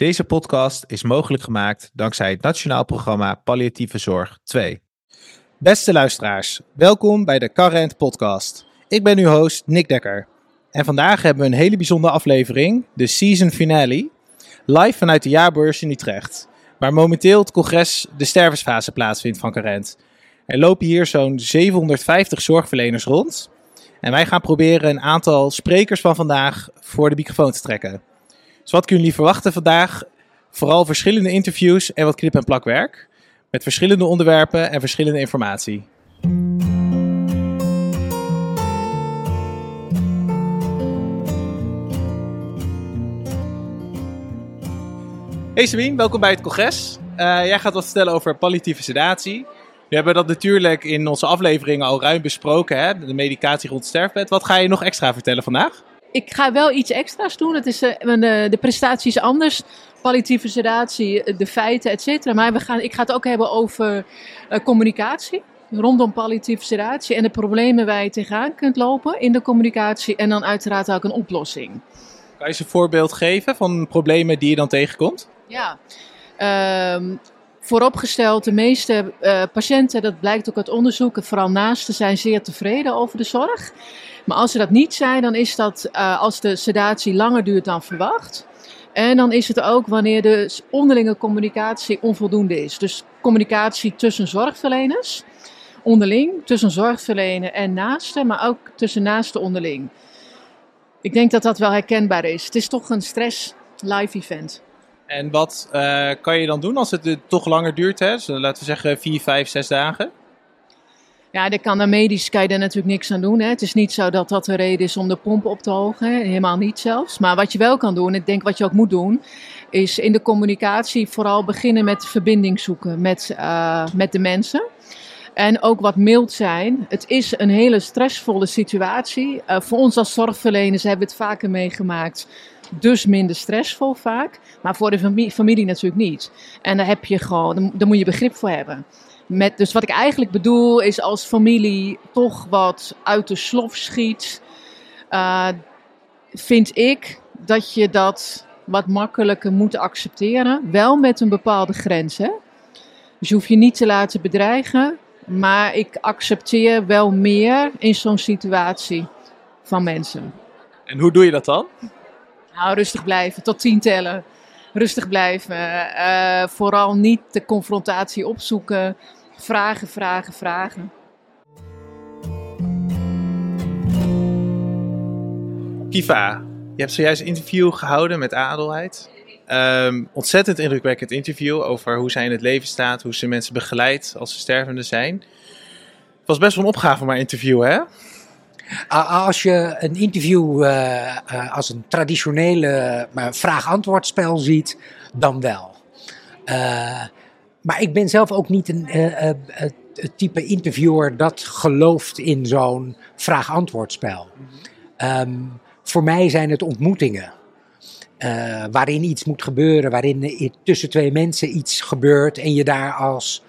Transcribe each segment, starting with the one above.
Deze podcast is mogelijk gemaakt dankzij het Nationaal Programma Palliatieve Zorg 2. Beste luisteraars, welkom bij de Current Podcast. Ik ben uw host Nick Dekker. En vandaag hebben we een hele bijzondere aflevering, de season finale, live vanuit de jaarbeurs in Utrecht, waar momenteel het congres de stervensfase plaatsvindt van Current. Er lopen hier zo'n 750 zorgverleners rond. En wij gaan proberen een aantal sprekers van vandaag voor de microfoon te trekken. Dus wat kunnen jullie verwachten vandaag? Vooral verschillende interviews en wat knip- en plakwerk. Met verschillende onderwerpen en verschillende informatie. Hey Sabine, welkom bij het congres. Uh, jij gaat wat vertellen over palliatieve sedatie. We hebben dat natuurlijk in onze afleveringen al ruim besproken, hè? de medicatie rond sterfbed. Wat ga je nog extra vertellen vandaag? Ik ga wel iets extra's doen. Het is, uh, de prestatie is anders. Palliatieve sedatie, de feiten, et cetera. Maar we gaan, ik ga het ook hebben over communicatie rondom palliatieve sedatie en de problemen waar je tegenaan kunt lopen in de communicatie. En dan uiteraard ook een oplossing. Kan je eens een voorbeeld geven van problemen die je dan tegenkomt? Ja, um, vooropgesteld, de meeste uh, patiënten, dat blijkt ook uit onderzoeken, vooral naasten, zijn zeer tevreden over de zorg. Maar als ze dat niet zijn, dan is dat uh, als de sedatie langer duurt dan verwacht. En dan is het ook wanneer de onderlinge communicatie onvoldoende is. Dus communicatie tussen zorgverleners, onderling, tussen zorgverlener en naasten, maar ook tussen naasten onderling. Ik denk dat dat wel herkenbaar is. Het is toch een stress live event. En wat uh, kan je dan doen als het toch langer duurt? Hè? Dus, laten we zeggen 4, 5, 6 dagen. Ja, daar kan dan medisch kan je daar natuurlijk niks aan doen. Hè. Het is niet zo dat dat de reden is om de pomp op te hogen. Helemaal niet zelfs. Maar wat je wel kan doen, ik denk wat je ook moet doen, is in de communicatie vooral beginnen met verbinding zoeken met, uh, met de mensen. En ook wat mild zijn. Het is een hele stressvolle situatie. Uh, voor ons als zorgverleners hebben we het vaker meegemaakt. Dus minder stressvol vaak. Maar voor de familie, familie natuurlijk niet. En daar heb je gewoon, daar moet je begrip voor hebben. Met, dus wat ik eigenlijk bedoel is als familie toch wat uit de slof schiet, uh, vind ik dat je dat wat makkelijker moet accepteren. Wel met een bepaalde grens. Hè? Dus je hoeft je niet te laten bedreigen. Maar ik accepteer wel meer in zo'n situatie van mensen. En hoe doe je dat dan? Nou, rustig blijven, tot tien tellen. Rustig blijven. Uh, vooral niet de confrontatie opzoeken. Vragen, vragen, vragen. Kiva, je hebt zojuist een interview gehouden met Adelheid. Um, ontzettend indrukwekkend interview over hoe zij in het leven staat, hoe ze mensen begeleidt als ze stervende zijn. Het was best wel een opgave maar interviewen, hè? Als je een interview uh, uh, als een traditionele uh, vraag-antwoordspel ziet, dan wel. Maar ik ben zelf ook niet een het type interviewer dat gelooft in zo'n vraag-antwoordspel. Um, voor mij zijn het ontmoetingen. Waarin iets moet gebeuren, waarin tussen twee mensen iets gebeurt en je daar als,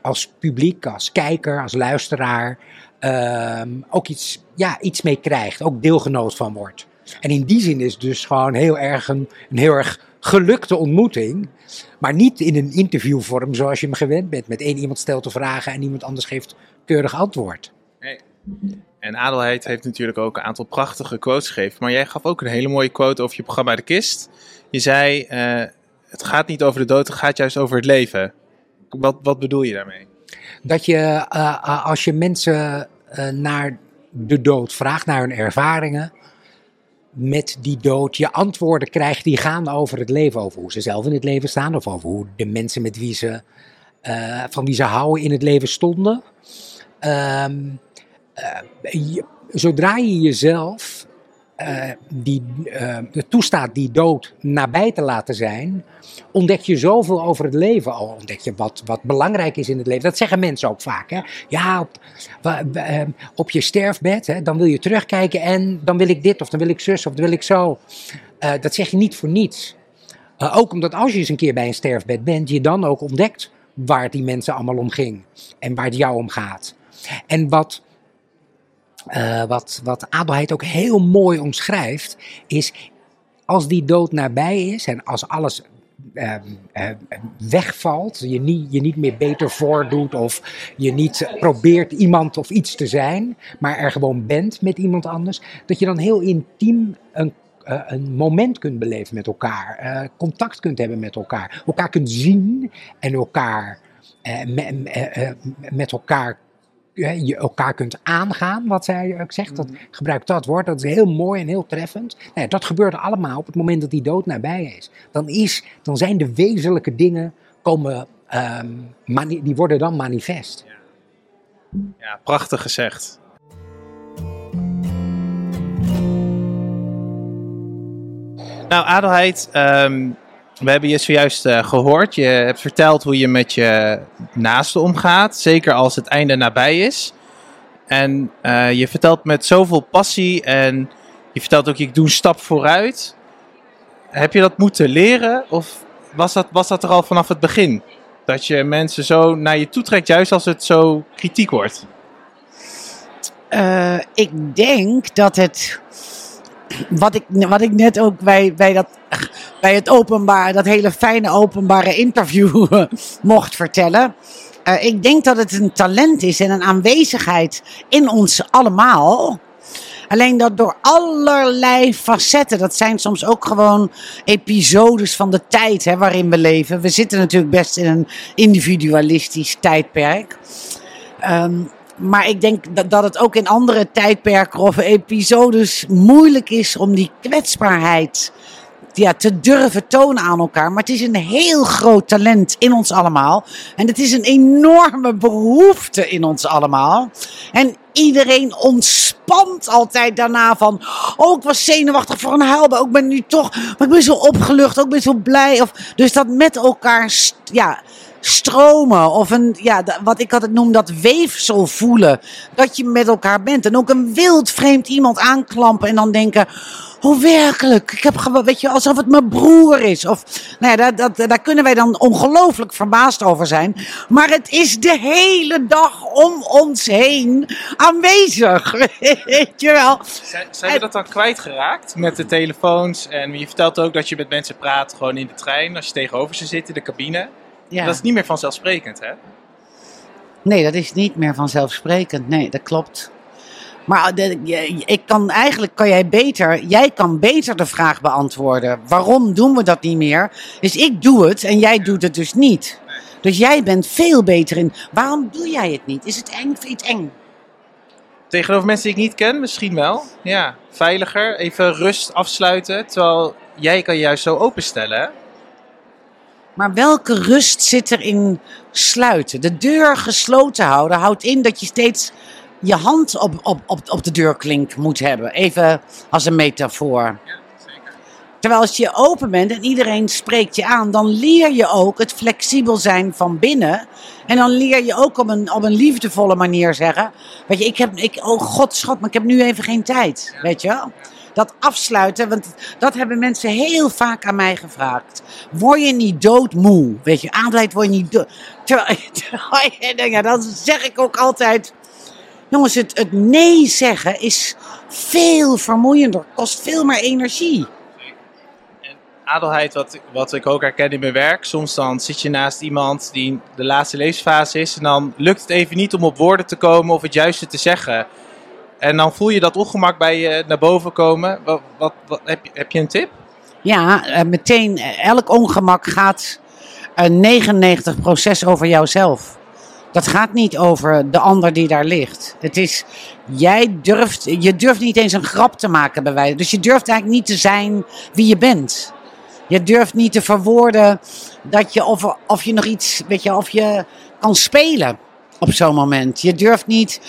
als publiek, als kijker, als luisteraar uh, ook iets, ja, iets mee krijgt, ook deelgenoot van wordt. En in die zin is het dus gewoon heel erg een heel erg gelukte ontmoeting, maar niet in een interviewvorm zoals je me gewend bent. Met één iemand stelt de vragen en iemand anders geeft keurig antwoord. Nee. En Adelheid heeft natuurlijk ook een aantal prachtige quotes gegeven. Maar jij gaf ook een hele mooie quote over je programma De Kist. Je zei, uh, het gaat niet over de dood, het gaat juist over het leven. Wat, wat bedoel je daarmee? Dat je, uh, als je mensen uh, naar de dood vraagt, naar hun ervaringen met die dood, je antwoorden krijgt die gaan over het leven. Over hoe ze zelf in het leven staan of over hoe de mensen met wie ze, van wie ze houden in het leven stonden. Uh, je, zodra je jezelf uh, die, uh, toestaat die dood nabij te laten zijn, ontdek je zoveel over het leven al. Ontdek je wat, wat belangrijk is in het leven. Dat zeggen mensen ook vaak. Hè? Ja, op, op je sterfbed, hè, dan wil je terugkijken en dan wil ik dit of dan wil ik zus of dan wil ik zo. dat zeg je niet voor niets. ook omdat als je eens een keer bij een sterfbed bent, je dan ook ontdekt waar het die mensen allemaal om ging en waar het jou om gaat. En wat uh, wat, wat Adelheid ook heel mooi omschrijft, is als die dood nabij is en als alles ehm, eh, wegvalt, je niet, je niet meer beter voordoet of je niet probeert iemand of iets te zijn, maar er gewoon bent met iemand anders, dat je dan heel intiem een, eh, een moment kunt beleven met elkaar, eh, contact kunt hebben met elkaar, elkaar kunt zien en elkaar eh, me- eh, eh, met elkaar eh, je elkaar kunt aangaan, wat zij ook zegt. Dat, gebruik dat woord, dat is heel mooi en heel treffend. Nou dat gebeurt allemaal op het moment dat die dood nabij is. Dan, is, dan zijn de wezenlijke dingen, komen, ehm, die worden dan manifest. Ja, prachtig gezegd. Nou, Adelheid, ehm, we hebben je zojuist eh, gehoord. Je hebt verteld hoe je met je naasten omgaat, zeker als het einde nabij is. En eh, je vertelt met zoveel passie en je vertelt ook, ik doe een stap vooruit. Heb je dat moeten leren of was dat, was dat er al vanaf het begin? Dat je mensen zo naar je toe trekt, juist als het zo kritiek wordt. Eh, ik denk dat het. Wat ik, wat ik net ook bij, bij, dat, bij het openbaar, dat hele fijne openbare interview mocht vertellen. Eh, ik denk dat het een talent is en een aanwezigheid in ons allemaal. Alleen dat door allerlei facetten, dat zijn soms ook gewoon episodes van de tijd hè, waarin we leven. We zitten natuurlijk best in een individualistisch tijdperk. Ehm, maar ik denk dat, dat het ook in andere tijdperken of episodes moeilijk is om die kwetsbaarheid ja, te durven tonen aan elkaar. Maar het is een heel groot talent in ons allemaal. En het is een enorme behoefte in ons allemaal. En iedereen ontspant altijd daarna van... Oh, ik was zenuwachtig voor een huilbui. Ook ben nu toch... Maar ik ben zo opgelucht. Ook ben zo blij. Of, dus dat met elkaar... Ja, stromen of een, ja, wat ik altijd noem dat weefsel voelen. Dat je met elkaar bent. En ook een wild vreemd iemand aanklampen en dan denken, oh werkelijk, ik heb gewoon, weet je, alsof het mijn broer is. Of, nou ja, daar, dat, daar kunnen wij dan ongelooflijk verbaasd over zijn. Maar het is de hele dag om ons heen aanwezig. weet je wel. Zijn, zijn we dat dan kwijtgeraakt met de telefoons? En je vertelt ook dat je met mensen praat, gewoon in de trein, als je tegenover ze zit in de cabine. Ja. Dat is niet meer vanzelfsprekend, hè? Nee, dat is niet meer vanzelfsprekend. Nee, dat klopt. Maar de- je- ik kan eigenlijk kan jij beter, jij kan beter de vraag beantwoorden. Waarom doen we dat niet meer? Dus ik doe het en jij doet het dus niet. Dus jij bent veel beter in. Waarom doe jij het niet? Is het eng? Vind je het eng? Tegenover mensen die ik niet ken, misschien wel. Ja, veiliger, even rust afsluiten. Terwijl jij kan je juist zo openstellen? Maar welke rust zit er in sluiten? De deur gesloten houden houdt in dat je steeds je hand op, op, op, op de deurklink moet hebben. Even als een metafoor. Terwijl als je open bent en iedereen spreekt je aan, dan leer je ook het flexibel zijn van binnen. En dan leer je ook op een, op een liefdevolle manier zeggen: Weet je, ik heb, ik, oh god, schat, maar ik heb nu even geen tijd. Weet je wel? Dat afsluiten, want dat hebben mensen heel vaak aan mij gevraagd. Word je niet doodmoe? Weet je, aanleid word je niet dood. Ja, dan zeg ik ook altijd. Jongens, het, het nee zeggen is veel vermoeiender, kost veel meer energie. Adelheid, wat, wat ik ook herken in mijn werk. Soms dan zit je naast iemand die in de laatste levensfase is. En dan lukt het even niet om op woorden te komen of het juiste te zeggen. En dan voel je dat ongemak bij je naar boven komen. Wat, wat, heb, je, heb je een tip? Ja, eh, meteen, eh, elk ongemak gaat eh, 99% over jouzelf. Dat gaat niet over de ander die daar ligt. Het is, jij durft, je durft niet eens een grap te maken bij wijze. Dus je durft eigenlijk niet te zijn wie je bent. Je durft niet te verwoorden dat je, of, of je nog iets, weet je, of je kan spelen op zo'n moment. Je durft niet,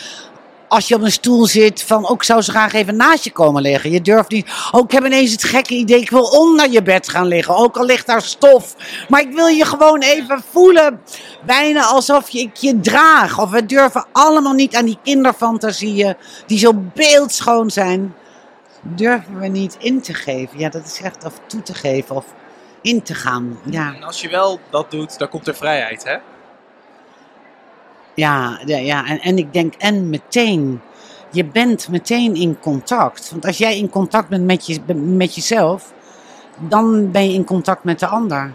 als je op een stoel zit, van ook zou ze graag even naast je komen liggen. Je durft niet, oh ik heb ineens het gekke idee, ik wil onder je bed gaan liggen. Ook al ligt daar stof. Maar ik wil je gewoon even voelen, bijna alsof ik je draag. Of we durven allemaal niet aan die kinderfantasieën, die zo beeldschoon zijn. Durven we niet in te geven. Ja, dat is echt, of toe te geven, of in te gaan. Ja. En als je wel dat doet, dan komt er vrijheid, hè? Ja, ja en, en ik denk, en meteen. Je bent meteen in contact. Want als jij in contact bent met, je, met jezelf, dan ben je in contact met de ander.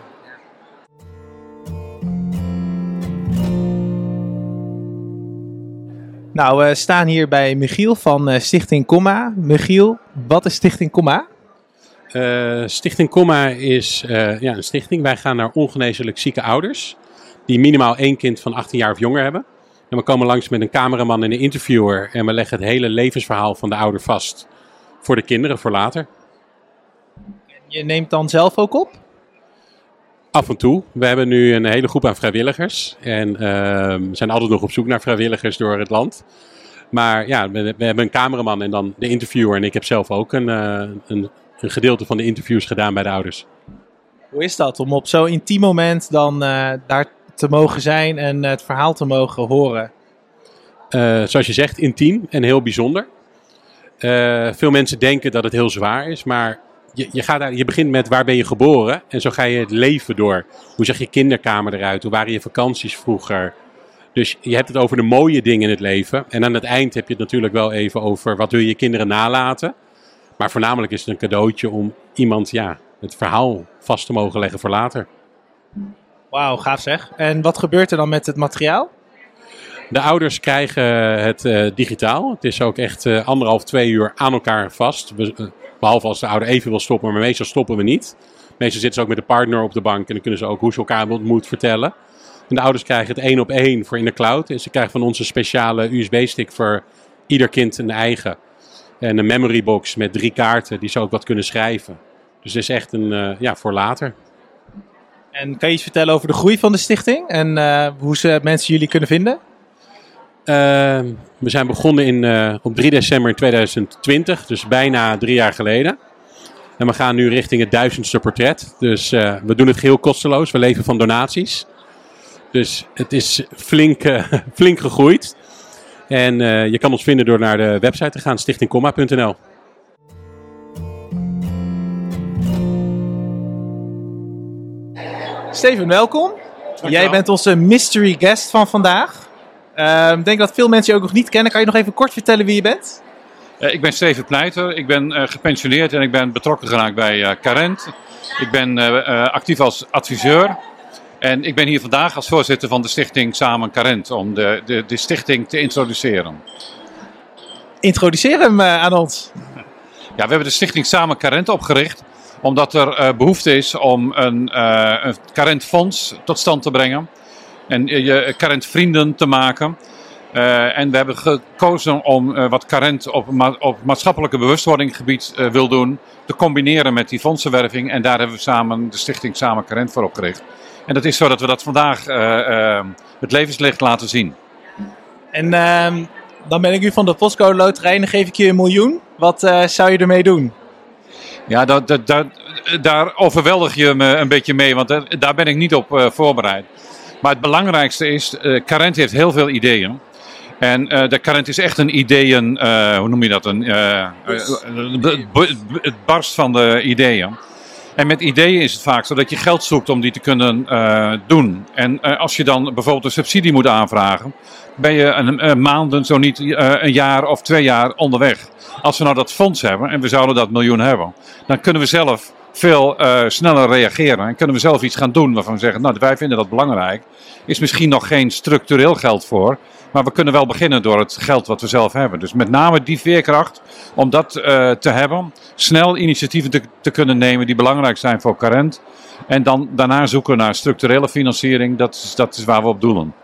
Nou, we staan hier bij Michiel van eh, Stichting Comma. Michiel, wat is Stichting Comma? Uh, stichting Comma is ja, een stichting. Wij gaan naar ongeneeslijk zieke ouders die minimaal één kind van 18 jaar of jonger hebben. En we komen langs met een cameraman en een interviewer. En we leggen het hele levensverhaal van de ouder vast. Voor de kinderen, voor later. Je neemt dan zelf ook op? Af en toe. We hebben nu een hele groep aan vrijwilligers. En we zijn altijd nog op zoek naar vrijwilligers door het land. Maar ja, we, we hebben een cameraman en dan de interviewer. En ik heb zelf ook een, eh, een, een gedeelte van de interviews gedaan bij de ouders. Hoe is dat om op zo'n intiem moment dan eh, daar te mogen zijn en het verhaal te mogen horen? Eh, zoals je zegt, intiem en heel bijzonder. Eh, veel mensen denken dat het heel zwaar is, maar je, je, gaat daar, je begint met waar ben je geboren en zo ga je het leven door. Hoe zag je kinderkamer eruit? Hoe waren je vakanties vroeger? Dus je hebt het over de mooie dingen in het leven. En aan het eind heb je het natuurlijk wel even over wat wil je kinderen nalaten. Maar voornamelijk is het een cadeautje om iemand ja, het verhaal vast te mogen leggen voor later. Wauw, gaaf zeg. En wat gebeurt er dan met het materiaal? De ouders krijgen het uh, digitaal. Het is ook echt uh, anderhalf, twee uur aan elkaar vast. We, uh, behalve als de ouder even wil stoppen, maar meestal stoppen we niet. Meestal zitten ze ook met de partner op de bank en dan kunnen ze ook hoe ze elkaar ontmoet vertellen. En de ouders krijgen het één op één voor in de cloud. En ze krijgen van ons een speciale USB-stick voor ieder kind een eigen. En een memory box met drie kaarten die ze ook wat kunnen schrijven. Dus het is echt een, ja, voor later. En kan je iets vertellen over de groei van de stichting en hoe ze mensen jullie kunnen vinden? Uh, we zijn begonnen in, uh, op 3 december 2020, dus bijna drie jaar geleden. En we gaan nu richting het duizendste portret. Dus uh, we doen het geheel kosteloos. We leven van donaties. Dus het is flink, flink gegroeid. En je kan ons vinden door naar de website te gaan, stichtingkomma.nl. Steven, welkom. Jij bent onze mystery guest van vandaag. Ik uh, denk dat veel mensen je ook nog niet kennen. Kan je nog even kort vertellen wie je bent? Uh, ik ben Steven Pleiter. Ik ben uh, gepensioneerd en ik ben betrokken geraakt bij uh, Carent. Ik ben actief als adviseur. En ik ben hier vandaag als voorzitter van de stichting Samen Carent. Om de, de, de stichting te introduceren. Introduceer hem aan ons. Ja, we hebben de stichting Samen Carent opgericht. Omdat er behoefte is om een, een Carent fonds tot stand te brengen en je current vrienden te maken. Uh, en we hebben gekozen om wat Carent op, op maatschappelijke bewustwordinggebied uh, wil doen, te combineren met die fondsenwerving. En daar hebben we samen de stichting Samen Carent voor opgericht. En dat is zo dat we dat vandaag het levenslicht laten zien. En ehm, dan ben ik u van de Postcode Loterij en dan geef ik je een miljoen. Wat zou je ermee doen? Ja, dat, dat, dat, daar overweldig je me een beetje mee, want daar ben ik niet op voorbereid. Maar het belangrijkste is, uh, Carent heeft heel veel ideeën. En uh, de Carent is echt een ideeën, hoe noem je dat? Een, het barst van de ideeën. En met ideeën is het vaak zo dat je geld zoekt om die te kunnen doen. En als je dan bijvoorbeeld een subsidie moet aanvragen, ben je een, een maanden, zo niet een jaar of twee jaar onderweg. Als we nou dat fonds hebben en we zouden dat miljoen hebben, dan kunnen we zelf veel sneller reageren. En kunnen we zelf iets gaan doen waarvan we zeggen, nou wij vinden dat belangrijk. Is misschien nog geen structureel geld voor. Maar we kunnen wel beginnen door het geld wat we zelf hebben. Dus met name die veerkracht om dat uh, te hebben. Snel initiatieven te, kunnen nemen die belangrijk zijn voor Carent. En dan daarna zoeken naar structurele financiering. Dat is, dat is waar we op doelen.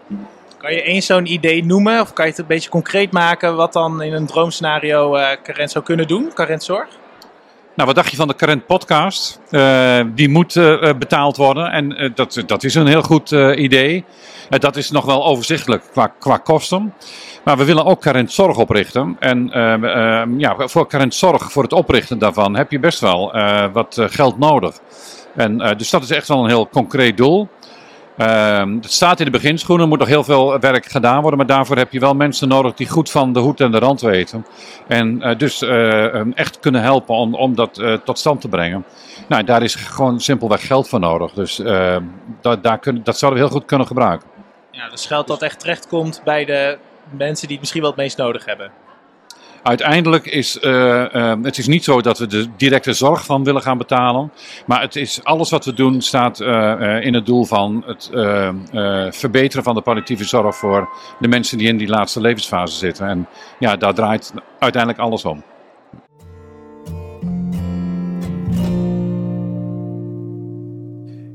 Kan je één zo'n idee noemen? Of kan je het een beetje concreet maken wat dan in een droomscenario uh, Carent zou kunnen doen? Carent Zorg? Nou, wat dacht je van de Current podcast? Uh, die moet uh, betaald worden en dat, dat is een heel goed idee. dat is nog wel overzichtelijk qua, qua kosten. Maar we willen ook Current Zorg oprichten. En ja, voor Current Zorg, voor het oprichten daarvan, heb je best wel wat geld nodig. En, dus dat is echt wel een heel concreet doel. Uh, het staat in de beginschoenen, er moet nog heel veel werk gedaan worden, maar daarvoor heb je wel mensen nodig die goed van de hoed en de rand weten. En uh, dus uh, echt kunnen helpen om, dat uh, tot stand te brengen. Nou, daar is gewoon simpelweg geld voor nodig. Dus dat, daar kun, dat zouden we heel goed kunnen gebruiken. Ja, dus geld dat echt terechtkomt bij de mensen die het misschien wel het meest nodig hebben. Uiteindelijk is uh, uh, het is niet zo dat we de directe zorg van willen gaan betalen. Maar het is, alles wat we doen staat uh, in het doel van het verbeteren van de palliatieve zorg voor de mensen die in die laatste levensfase zitten. En ja, daar draait uiteindelijk alles om.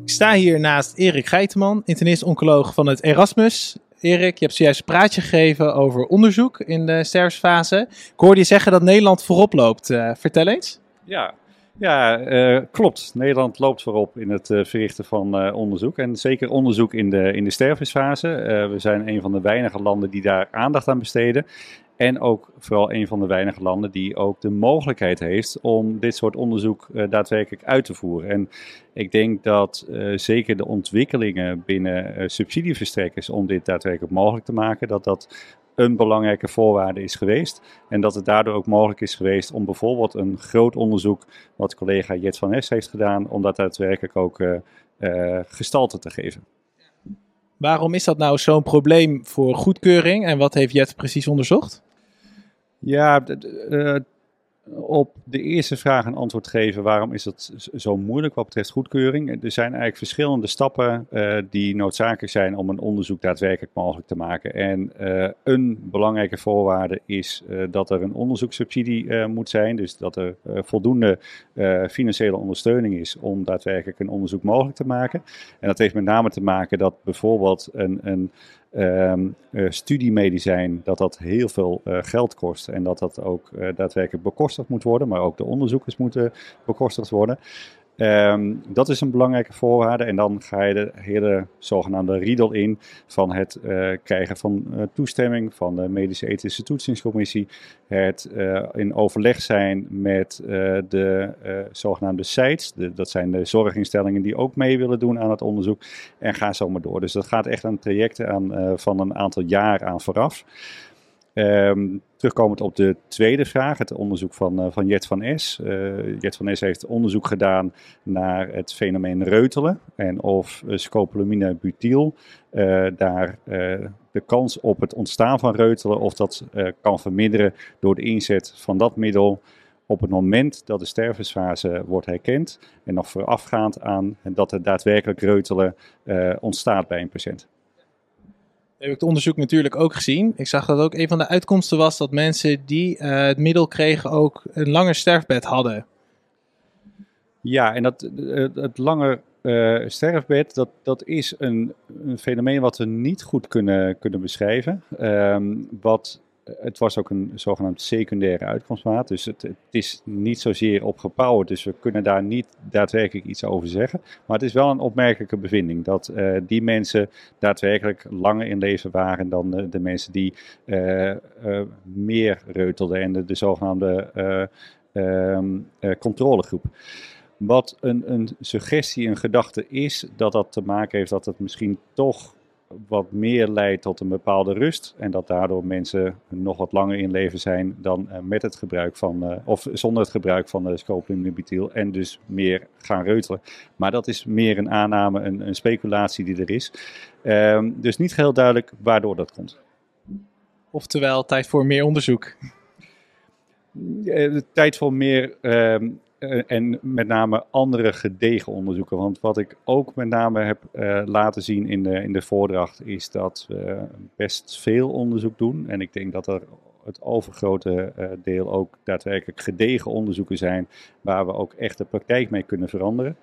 Ik sta hier naast Erik Geiteman, internist-oncoloog van het Erasmus Erik, je hebt zojuist een praatje gegeven over onderzoek in de sterfsfase. Ik hoorde je zeggen dat Nederland voorop loopt. Uh, vertel eens. Ja, ja uh, klopt. Nederland loopt voorop in het uh, verrichten van onderzoek. En zeker onderzoek in de, in de sterfsfase. we zijn een van de weinige landen die daar aandacht aan besteden. En ook vooral een van de weinige landen die ook de mogelijkheid heeft om dit soort onderzoek uh, daadwerkelijk uit te voeren. En ik denk dat uh, zeker de ontwikkelingen binnen uh, subsidieverstrekkers om dit daadwerkelijk mogelijk te maken, dat dat een belangrijke voorwaarde is geweest. En dat het daardoor ook mogelijk is geweest om bijvoorbeeld een groot onderzoek, wat collega Jet van Es heeft gedaan, om dat daadwerkelijk ook gestalte te geven. Waarom is dat nou zo'n probleem voor goedkeuring en wat heeft Jet precies onderzocht? Ja, uh, op de eerste vraag een antwoord geven. Waarom is dat zo moeilijk wat betreft goedkeuring? Er zijn eigenlijk verschillende stappen uh, die noodzakelijk zijn om een onderzoek daadwerkelijk mogelijk te maken. En een belangrijke voorwaarde is dat er een onderzoekssubsidie moet zijn. Dus dat er voldoende financiële ondersteuning is om daadwerkelijk een onderzoek mogelijk te maken. En dat heeft met name te maken dat bijvoorbeeld een, een um, uh, studiemedicijn, dat dat heel veel uh, geld kost en dat dat ook uh, daadwerkelijk bekostigd moet worden, maar ook de onderzoekers moeten bekostigd worden. Um, dat is een belangrijke voorwaarde. En dan ga je de hele zogenaamde riedel in van het uh, krijgen van uh, toestemming van de Medische Ethische Toetsingscommissie. Het uh, in overleg zijn met de zogenaamde sites. Dat zijn de zorginstellingen die ook mee willen doen aan het onderzoek. En ga zo maar door. Dus dat gaat echt aan trajecten aan, van een aantal jaar aan vooraf. Um, terugkomend op de tweede vraag, het onderzoek van, uh, van Jet van Es. Uh, Jet van Es heeft onderzoek gedaan naar het fenomeen reutelen en of uh, scopolamine butyl daar de kans op het ontstaan van reutelen, of dat kan verminderen door de inzet van dat middel op het moment dat de stervensfase wordt herkend en nog voorafgaand aan dat er daadwerkelijk reutelen ontstaat bij een patiënt heb ik het onderzoek natuurlijk ook gezien. Ik zag dat ook een van de uitkomsten was dat mensen die uh, het middel kregen ook een langer sterfbed hadden. Ja, en dat, het, langer uh, sterfbed, dat, dat is een, een, fenomeen wat we niet goed kunnen, kunnen beschrijven. Um, wat het was ook een zogenaamd secundaire uitkomstmaat. Dus het, het, is niet zozeer opgepouwd. Dus we kunnen daar niet daadwerkelijk iets over zeggen. Maar het is wel een opmerkelijke bevinding. Dat uh, die mensen daadwerkelijk langer in leven waren dan de, mensen die uh, uh, meer reutelden. En de, de zogenaamde ehm, controlegroep. Wat een, een suggestie, een gedachte is, dat dat te maken heeft dat het misschien toch wat meer leidt tot een bepaalde rust. En dat daardoor mensen nog wat langer in leven zijn dan uh, met het gebruik van, uh, of zonder het gebruik van scopolamine En dus meer gaan reutelen. Maar dat is meer een aanname, een, een speculatie die er is. Um, dus niet heel duidelijk waardoor dat komt. Oftewel, tijd voor meer onderzoek. tijd voor meer um, uh, en met name andere gedegen onderzoeken. Want wat ik ook met name heb uh, laten zien in de, in de voordracht is dat we best veel onderzoek doen. En ik denk dat er het overgrote uh, deel ook daadwerkelijk gedegen onderzoeken zijn waar we ook echt de praktijk mee kunnen veranderen.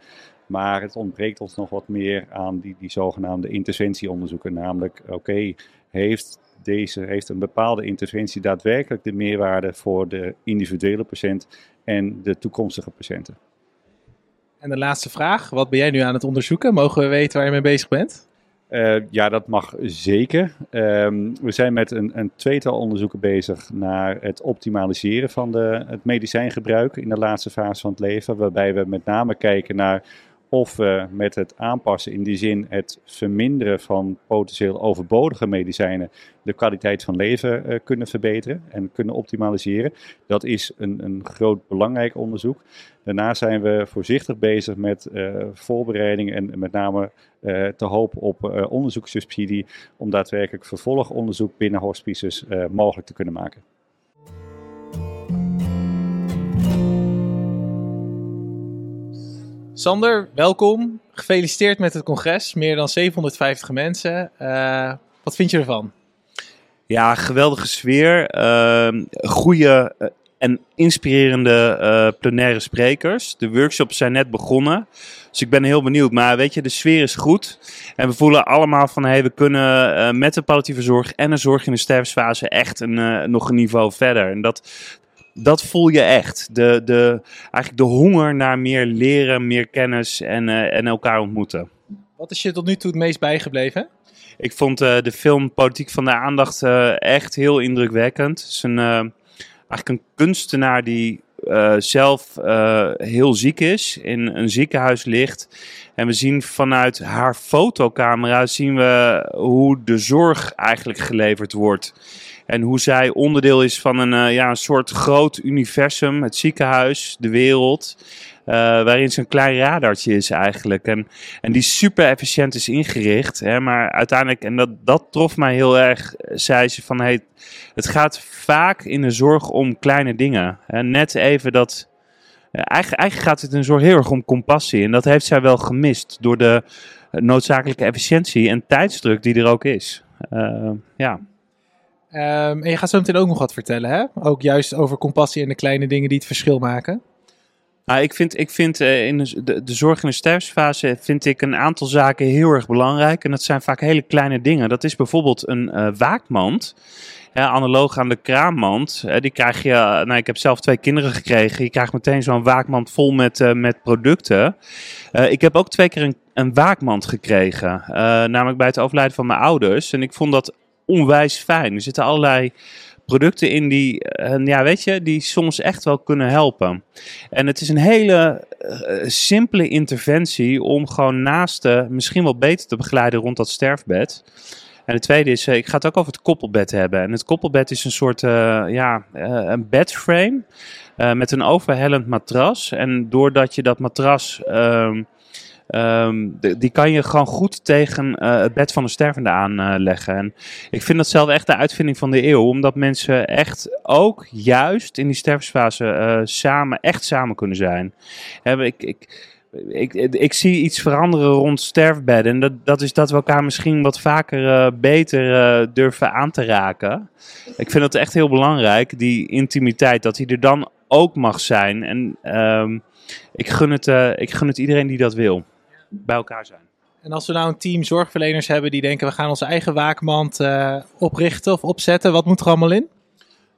Maar het ontbreekt ons nog wat meer aan die, die zogenaamde interventieonderzoeken. Namelijk, oké, heeft deze heeft een bepaalde interventie daadwerkelijk de meerwaarde voor de individuele patiënt en de toekomstige patiënten. En de laatste vraag, wat ben jij nu aan het onderzoeken? Mogen we weten waar je mee bezig bent? Uh, ja, dat mag zeker. Um, we zijn met een, een, tweetal onderzoeken bezig naar het optimaliseren van de, het medicijngebruik in de laatste fase van het leven. Waarbij we met name kijken naar of we met het aanpassen, in die zin het verminderen van potentieel overbodige medicijnen, de kwaliteit van leven uh, kunnen verbeteren en kunnen optimaliseren. Dat is een, een groot belangrijk onderzoek. Daarna zijn we voorzichtig bezig met uh, voorbereidingen en met name uh, te hopen op onderzoekssubsidie om daadwerkelijk vervolgonderzoek binnen hospices mogelijk te kunnen maken. Sander, welkom. Gefeliciteerd met het congres. Meer dan 750 mensen. Uh, wat vind je ervan? Ja, geweldige sfeer. Uh, goede en inspirerende uh, plenaire sprekers. De workshops zijn net begonnen. Dus ik ben heel benieuwd. Maar weet je, de sfeer is goed. En we voelen allemaal van, hey, we kunnen met de palliatieve zorg en de zorg in de sterfsfase echt een, nog een niveau verder. En dat, dat voel je echt. De, de, eigenlijk de honger naar meer leren, meer kennis en, en elkaar ontmoeten. Wat is je tot nu toe het meest bijgebleven? Ik vond de film Politiek van de Aandacht echt heel indrukwekkend. Het is een eigenlijk een kunstenaar die zelf heel ziek is, in een ziekenhuis ligt. En we zien vanuit haar fotocamera zien we hoe de zorg eigenlijk geleverd wordt. En hoe zij onderdeel is van een, uh, ja, een soort groot universum, het ziekenhuis, de wereld. Uh, waarin een klein radartje is eigenlijk. En, en die super efficiënt is ingericht. Hè, maar uiteindelijk, en dat, dat trof mij heel erg, zei ze van hey, het gaat vaak in de zorg om kleine dingen. Hè, net even dat. Eigenlijk, eigenlijk gaat het in de zorg heel erg om compassie. En dat heeft zij wel gemist door de noodzakelijke efficiëntie en tijdsdruk die er ook is. Ja. Um, en je gaat zo meteen ook nog wat vertellen, hè? Ook juist over compassie en de kleine dingen die het verschil maken. Nou, ik vind, ik vind uh, in de, de, zorg in de sterfsfase vind ik een aantal zaken heel erg belangrijk. En dat zijn vaak hele kleine dingen. Dat is bijvoorbeeld een uh, waakmand. Ja, analoog aan de kraammand. Uh, die krijg je, nou, ik heb zelf twee kinderen gekregen. Je krijgt meteen zo'n waakmand vol met, met producten. ik heb ook twee keer een, een waakmand gekregen. namelijk bij het overlijden van mijn ouders. En ik vond dat onwijs fijn. Er zitten allerlei producten in die, uh, ja, weet je, die soms echt wel kunnen helpen. En het is een hele uh, simpele interventie om gewoon naasten misschien wel beter te begeleiden rond dat sterfbed. En de tweede is, uh, ik ga het ook over het koppelbed hebben. En het koppelbed is een soort, ja, een bedframe met een overhellend matras. En doordat je dat matras... Ehm, Um, die kan je gewoon goed tegen uh, het bed van de stervende aanleggen. Uh, en ik vind dat zelf echt de uitvinding van de eeuw. Omdat mensen echt ook juist in die sterfsfase uh, samen, echt samen kunnen zijn. Ik, ik, ik, ik, zie iets veranderen rond sterfbedden. En dat, dat is dat we elkaar misschien wat vaker beter durven aan te raken. Ik vind dat echt heel belangrijk, die intimiteit. Dat die er dan ook mag zijn. En um, ik, gun het, ik gun het iedereen die dat wil bij elkaar zijn. En als we nou een team zorgverleners hebben die denken we gaan onze eigen waakmand uh, oprichten of opzetten, wat moet er allemaal in?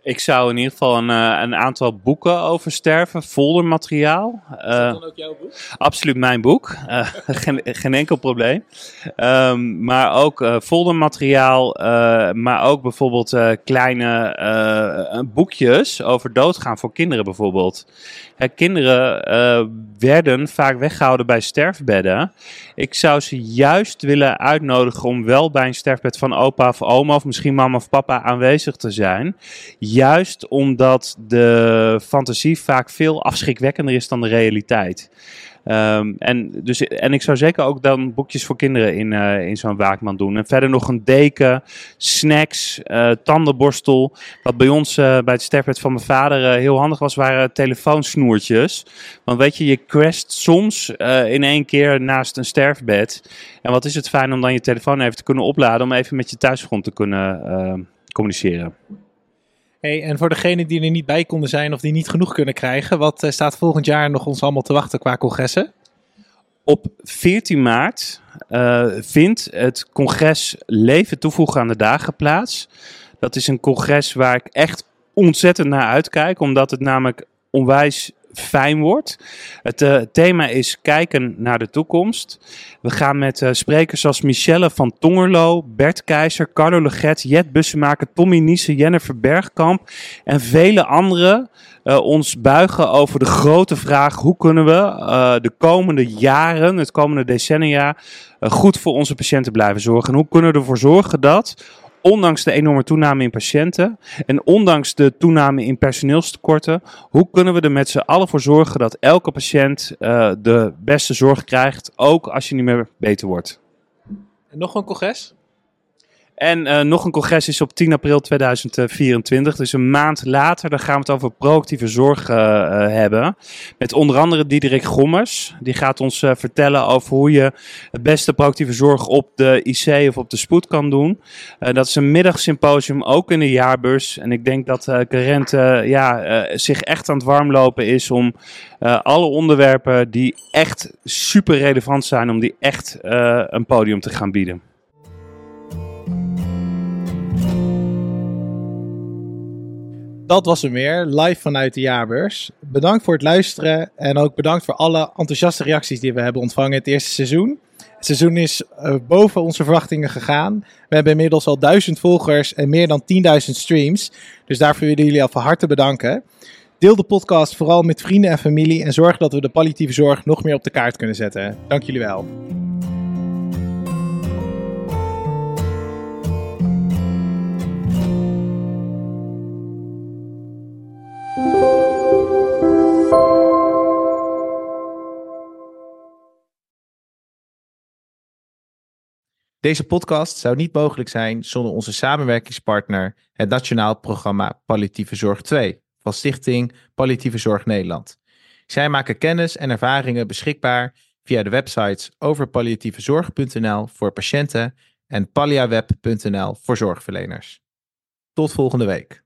Ik zou in ieder geval een, uh, een aantal boeken over sterven, foldermateriaal. Is dat uh, dan ook jouw boek? Absoluut mijn boek, geen, geen, enkel probleem. Um, maar ook foldermateriaal, maar ook bijvoorbeeld kleine boekjes over doodgaan voor kinderen bijvoorbeeld kinderen uh, werden vaak weggehouden bij sterfbedden. Ik zou ze juist willen uitnodigen om wel bij een sterfbed van opa of oma of misschien mama of papa aanwezig te zijn. Juist omdat de fantasie vaak veel afschrikwekkender is dan de realiteit. Um, en, dus, en ik zou zeker ook dan boekjes voor kinderen in, uh, in zo'n waakman doen. En verder nog een deken, snacks, uh, tandenborstel. Wat bij ons uh, bij het sterfbed van mijn vader heel handig was, waren telefoonsnoertjes. Want weet je, je crasht soms in één keer naast een sterfbed. En wat is het fijn om dan je telefoon even te kunnen opladen om even met je thuisgrond te kunnen communiceren. Hey, en voor degenen die er niet bij konden zijn of die niet genoeg kunnen krijgen, wat uh, staat volgend jaar nog ons allemaal te wachten qua congressen? Op 14 maart uh, vindt het congres Leven toevoegen aan de dagen plaats. Dat is een congres waar ik echt ontzettend naar uitkijk, omdat het namelijk onwijs fijn wordt. Het uh, thema is kijken naar de toekomst. We gaan met uh, sprekers als Michelle van Tongerlo, Bert Keizer, Carlo Leget, Jet Bussemaker, Tommy Niesen, Jennifer Bergkamp en vele anderen uh, ons buigen over de grote vraag: hoe kunnen we de komende jaren, het komende decennia, goed voor onze patiënten blijven zorgen? En hoe kunnen we ervoor zorgen dat ondanks de enorme toename in patiënten en ondanks de toename in personeelstekorten, hoe kunnen we er met z'n allen voor zorgen dat elke patiënt uh, de beste zorg krijgt, ook als je niet meer beter wordt? En nog een congres? En uh, nog een congres is op 10 april 2024, dus een maand later. Dan gaan we het over proactieve zorg uh, hebben. Met onder andere Diederik Gommers. Die gaat ons vertellen over hoe je het beste proactieve zorg op de IC of op de spoed kan doen. dat is een middagsymposium, ook in de jaarbeurs. En ik denk dat Carent ja, zich echt aan het warmlopen is om alle onderwerpen die echt super relevant zijn, om die echt een podium te gaan bieden. Dat was hem weer, live vanuit de jaarbeurs. Bedankt voor het luisteren en ook bedankt voor alle enthousiaste reacties die we hebben ontvangen het eerste seizoen. Het seizoen is uh, boven onze verwachtingen gegaan. We hebben inmiddels al duizend volgers en meer dan 10.000 streams. Dus daarvoor willen jullie al van harte bedanken. Deel de podcast vooral met vrienden en familie en zorg dat we de palliatieve zorg nog meer op de kaart kunnen zetten. Dank jullie wel. Deze podcast zou niet mogelijk zijn zonder onze samenwerkingspartner, het Nationaal Programma Palliatieve Zorg 2 van Stichting Palliatieve Zorg Nederland. Zij maken kennis en ervaringen beschikbaar via de websites overpalliatievezorg.nl voor patiënten en palliaweb.nl voor zorgverleners. Tot volgende week.